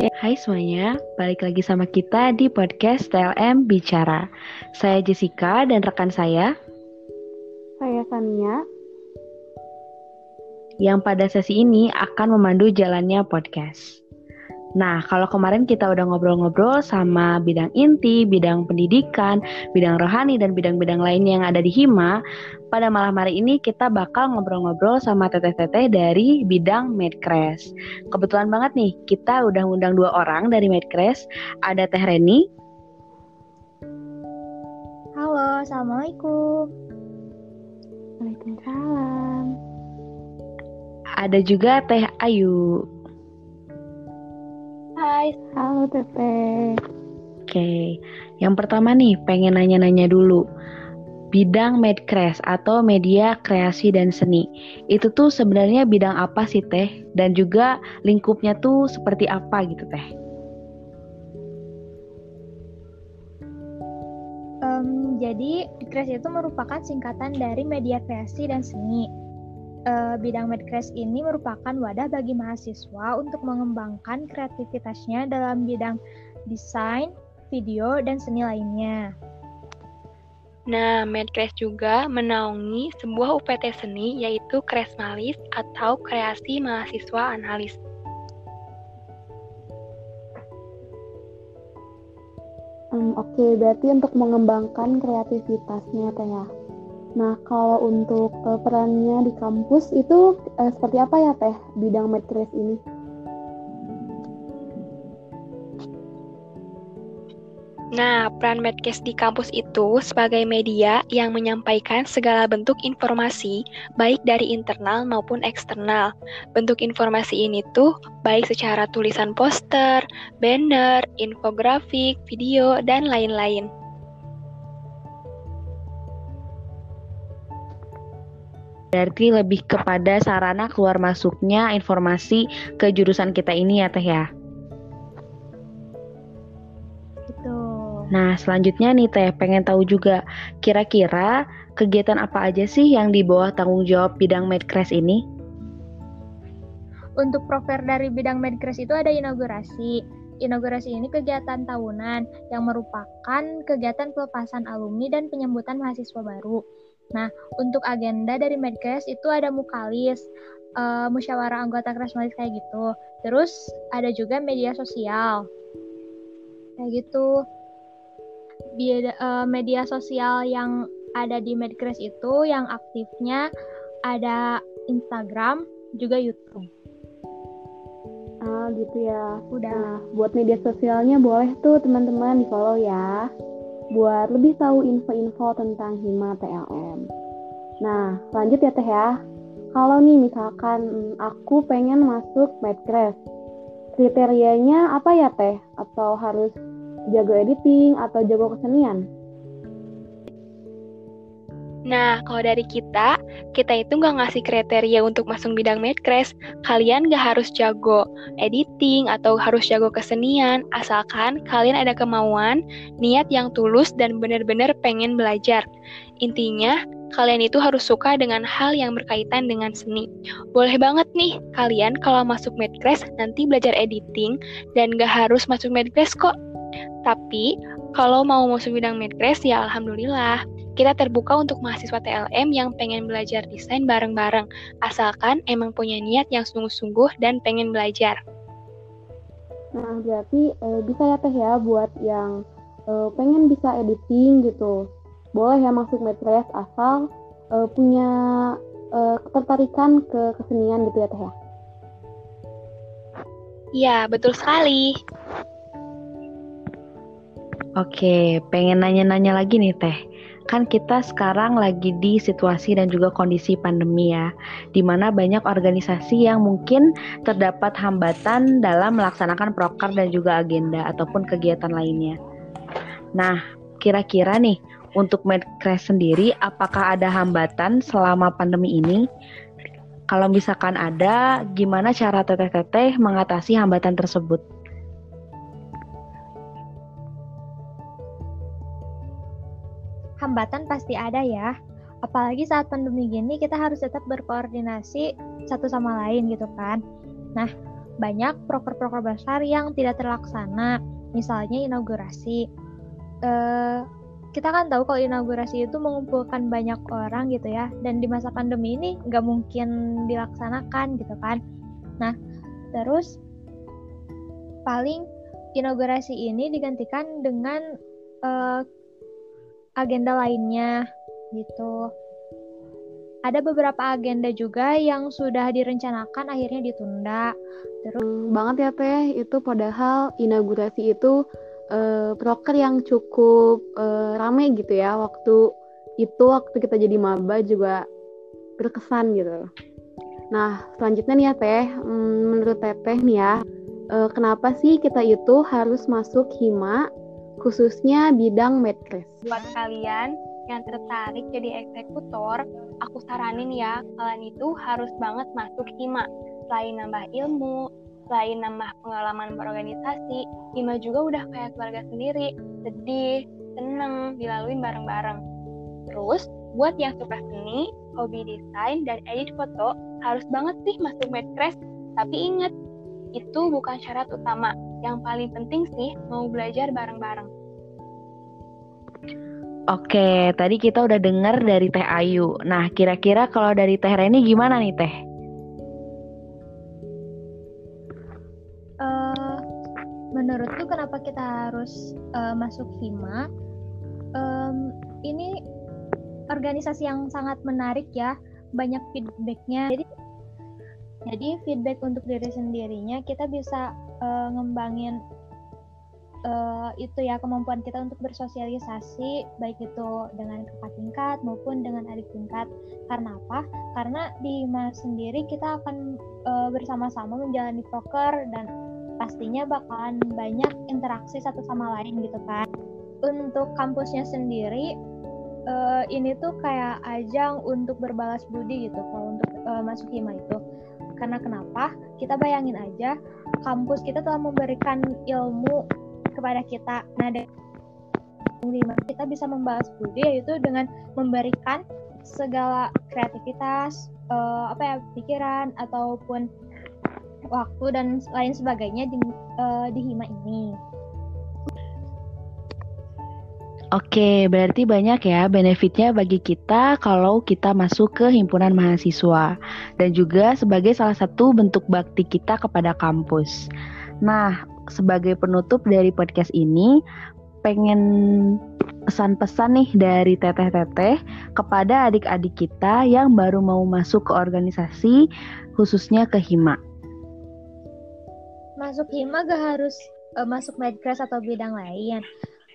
Hai semuanya, balik lagi sama kita di podcast TLM Bicara. Saya Jessica dan rekan saya. Saya Sania. Yang pada sesi ini akan memandu jalannya podcast. Nah, kalau kemarin kita udah ngobrol-ngobrol sama bidang inti, bidang pendidikan, bidang rohani, dan bidang-bidang lainnya yang ada di Hima, pada malam hari ini kita bakal ngobrol-ngobrol sama teteh-teteh dari bidang Medcrash. Kebetulan banget nih, kita udah ngundang dua orang dari Medcrash. Ada Teh Reni. Halo, Assalamualaikum. Waalaikumsalam. Ada juga Teh Ayu. Hai. Halo Teteh. Oke, yang pertama nih pengen nanya-nanya dulu. Bidang Medcraft atau media kreasi dan seni. Itu tuh sebenarnya bidang apa sih Teh? Dan juga lingkupnya tuh seperti apa gitu Teh? Um, jadi, Medcraft itu merupakan singkatan dari media kreasi dan seni uh, bidang Medcraft ini merupakan wadah bagi mahasiswa untuk mengembangkan kreativitasnya dalam bidang desain, video, dan seni lainnya. Nah, Medcraft juga menaungi sebuah UPT seni yaitu Kresmalis atau Kreasi Mahasiswa Analis. Um, Oke, okay, berarti untuk mengembangkan kreativitasnya Teh ya. Nah, kalau untuk uh, perannya di kampus itu uh, seperti apa ya Teh bidang Medcraft ini? Nah, peran Medcast di kampus itu sebagai media yang menyampaikan segala bentuk informasi, baik dari internal maupun eksternal. Bentuk informasi ini tuh baik secara tulisan poster, banner, infografik, video, dan lain-lain. Berarti lebih kepada sarana keluar masuknya informasi ke jurusan kita ini ya Teh ya. Gitu. Nah, selanjutnya nih Teh, pengen tahu juga kira-kira kegiatan apa aja sih yang di bawah tanggung jawab bidang Medcrash ini? Untuk prover dari bidang Medcrash itu ada inaugurasi. Inaugurasi ini kegiatan tahunan yang merupakan kegiatan pelepasan alumni dan penyambutan mahasiswa baru. Nah, untuk agenda dari Medcast itu ada mukalis, uh, musyawarah anggota Krasmalis kayak gitu. Terus ada juga media sosial. Kayak gitu. Biada, uh, media sosial yang ada di Medcast itu yang aktifnya ada Instagram, juga YouTube. Ah, gitu ya. Udah. Nah, buat media sosialnya boleh tuh teman-teman di-follow ya buat lebih tahu info-info tentang Hima TLM. Nah, lanjut ya Teh ya. Kalau nih misalkan mm, aku pengen masuk Medcraft, kriterianya apa ya Teh? Atau harus jago editing atau jago kesenian? Nah, kalau dari kita, kita itu nggak ngasih kriteria untuk masuk bidang medcraft. Kalian nggak harus jago editing atau harus jago kesenian, asalkan kalian ada kemauan, niat yang tulus, dan benar-benar pengen belajar. Intinya, kalian itu harus suka dengan hal yang berkaitan dengan seni. Boleh banget nih, kalian kalau masuk medcraft nanti belajar editing, dan nggak harus masuk medcraft kok. Tapi, kalau mau masuk bidang medcraft ya alhamdulillah kita terbuka untuk mahasiswa TLM yang pengen belajar desain bareng-bareng, asalkan emang punya niat yang sungguh-sungguh dan pengen belajar. Nah, berarti e, bisa ya Teh ya buat yang e, pengen bisa editing gitu. Boleh ya masuk Medcraft asal e, punya e, ketertarikan ke kesenian gitu ya Teh ya. Iya, betul sekali. Oke, pengen nanya-nanya lagi nih Teh kan kita sekarang lagi di situasi dan juga kondisi pandemi ya, di mana banyak organisasi yang mungkin terdapat hambatan dalam melaksanakan proker dan juga agenda ataupun kegiatan lainnya. Nah, kira-kira nih untuk Medcraft sendiri, apakah ada hambatan selama pandemi ini? Kalau misalkan ada, gimana cara teteh-teteh mengatasi hambatan tersebut? Hambatan pasti ada ya. Apalagi saat pandemi gini kita harus tetap berkoordinasi satu sama lain gitu kan. Nah, banyak proker-proker besar yang tidak terlaksana, misalnya inaugurasi. Uh, kita kan tahu kalau inaugurasi itu mengumpulkan banyak orang gitu ya, dan di masa pandemi ini nggak mungkin dilaksanakan gitu kan. Nah, terus paling inaugurasi ini digantikan dengan uh, agenda lainnya gitu. Ada beberapa agenda juga yang sudah direncanakan akhirnya ditunda. Terus hmm, banget ya Teh, itu padahal inaugurasi itu uh, yang cukup uh, rame gitu ya waktu itu waktu kita jadi maba juga berkesan gitu. Nah, selanjutnya nih ya Teh, hmm, menurut Teteh nih ya, uh, kenapa sih kita itu harus masuk hima khususnya bidang medcraft? Buat kalian yang tertarik jadi eksekutor, aku saranin ya, kalian itu harus banget masuk hima. Selain nambah ilmu, selain nambah pengalaman berorganisasi, Hima juga udah kayak keluarga sendiri, sedih, seneng, dilaluin bareng-bareng. Terus, buat yang suka seni, hobi desain, dan edit foto, harus banget sih masuk Medcraft. Tapi inget, itu bukan syarat utama. Yang paling penting sih mau belajar bareng-bareng. Oke, tadi kita udah dengar dari Teh Ayu. Nah, kira-kira kalau dari Teh Reni gimana nih Teh? Uh, menurutku kenapa kita harus uh, masuk Hima? Um, ini organisasi yang sangat menarik ya, banyak feedbacknya. Jadi, jadi feedback untuk diri sendirinya kita bisa uh, ngembangin uh, itu ya kemampuan kita untuk bersosialisasi baik itu dengan kakak tingkat maupun dengan adik tingkat. Karena apa? Karena di mas sendiri kita akan uh, bersama-sama menjalani poker dan pastinya bakalan banyak interaksi satu sama lain gitu kan. Untuk kampusnya sendiri uh, ini tuh kayak ajang untuk berbalas budi gitu kalau untuk uh, masuk hima itu. Karena kenapa? Kita bayangin aja kampus kita telah memberikan ilmu kepada kita. Nah, dari kita bisa membahas budi yaitu dengan memberikan segala kreativitas, uh, apa ya pikiran ataupun waktu dan lain sebagainya di uh, di hima ini. Oke, berarti banyak ya benefitnya bagi kita kalau kita masuk ke himpunan mahasiswa dan juga sebagai salah satu bentuk bakti kita kepada kampus. Nah, sebagai penutup dari podcast ini, pengen pesan-pesan nih dari teteh-teteh kepada adik-adik kita yang baru mau masuk ke organisasi, khususnya ke HIMA. Masuk HIMA gak harus uh, masuk medcraft atau bidang lain.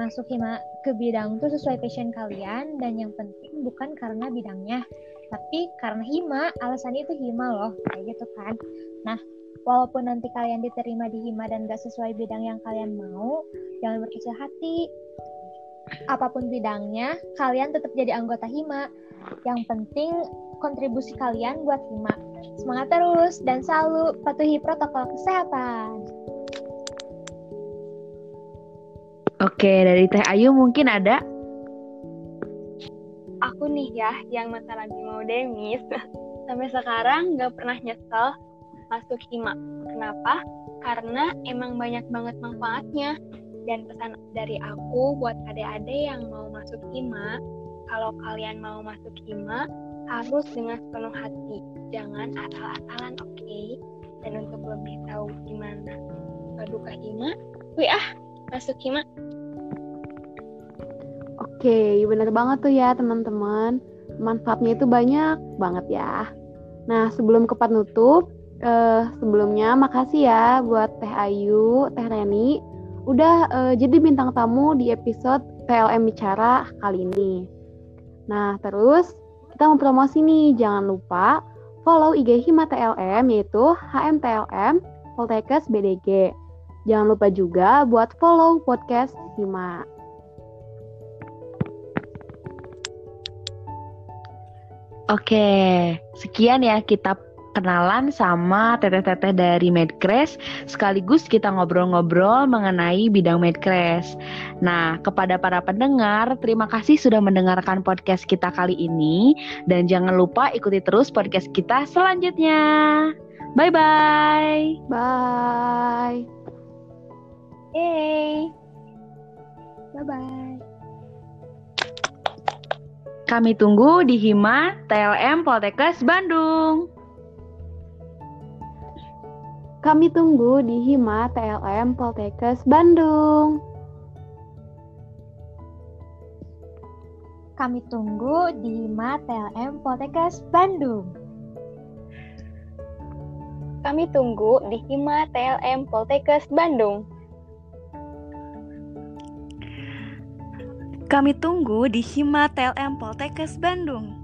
Masuk HIMA ke bidang itu sesuai passion kalian dan yang penting bukan karena bidangnya, tapi karena HIMA, alasannya itu HIMA loh, kayak gitu kan. Nah, walaupun nanti kalian diterima di hima dan gak sesuai bidang yang kalian mau, jangan berkecil hati. Apa pun bidangnya, kalian tetap jadi anggota hima. Yang penting kontribusi kalian buat hima. Semangat terus dan selalu patuhi protokol kesehatan. Oke, dari Teh Ayu mungkin ada? Aku nih ya, yang masa lagi mau demis, sampai sekarang gak pernah nyesel masuk hima. Kenapa? Karena emang banyak banget manfaatnya. Dan pesan dari aku buat adik-adik yang mau masuk hima, kalau kalian mau masuk hima, harus dengan sepenuh hati. Jangan asal-asalan, oke? Okay? Dan untuk lebih tahu gimana duka hima, wih ah, masuk hima. Oke, bener banget tuh ya teman-teman. Manfaatnya itu banyak banget ya. Nah, sebelum ke nutup, uh, sebelumnya makasih ya buat Teh Ayu, Teh Reni udah uh, jadi bintang tamu di episode TLM Bicara kali ini. Nah, terus kita mau promosi nih, jangan lupa follow IG Hima TLM yaitu HMTLM Poltekkes BDG. Jangan lupa juga buat follow podcast Hima. Oke, sekian ya kita kenalan sama teteh-teteh dari Medcrash sekaligus kita ngobrol-ngobrol mengenai bidang Medcrash. Nah, kepada para pendengar, terima kasih sudah mendengarkan podcast kita kali ini dan jangan lupa ikuti terus podcast kita selanjutnya. Bye-bye. Bye. Yay. Bye-bye. Kami tunggu di Hima TLM Poltekkes Bandung. Kami tunggu di Hima TLM Poltekkes Bandung. Kami tunggu di Hima TLM Poltekkes Bandung. Kami tunggu di Hima TLM Poltekkes Bandung. Kami tunggu di Hima TLM Poltekkes Bandung.